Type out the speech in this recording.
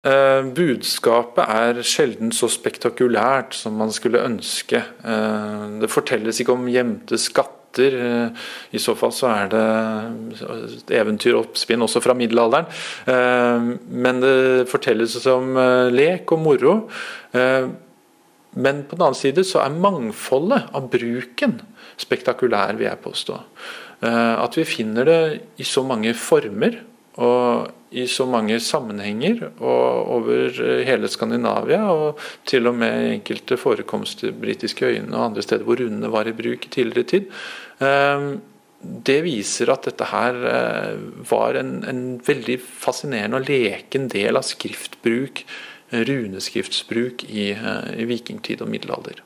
Eh, budskapet er sjelden så spektakulært som man skulle ønske. Eh, det fortelles ikke om gjemte skatter. Eh, I så fall så er det et eventyr og oppspinn også fra middelalderen. Men det fortelles om lek og moro. Men på den annen side så er mangfoldet av bruken spektakulær, vil jeg påstå. At vi finner det i så mange former og i så mange sammenhenger og over hele Skandinavia, og til og med enkelte forekomster britiske øyene og andre steder hvor rundene var i bruk i tidligere tid. Ehm, det viser at dette her eh, var en, en veldig fascinerende og leken del av skriftbruk, runeskriftsbruk, i, eh, i vikingtid og middelalder.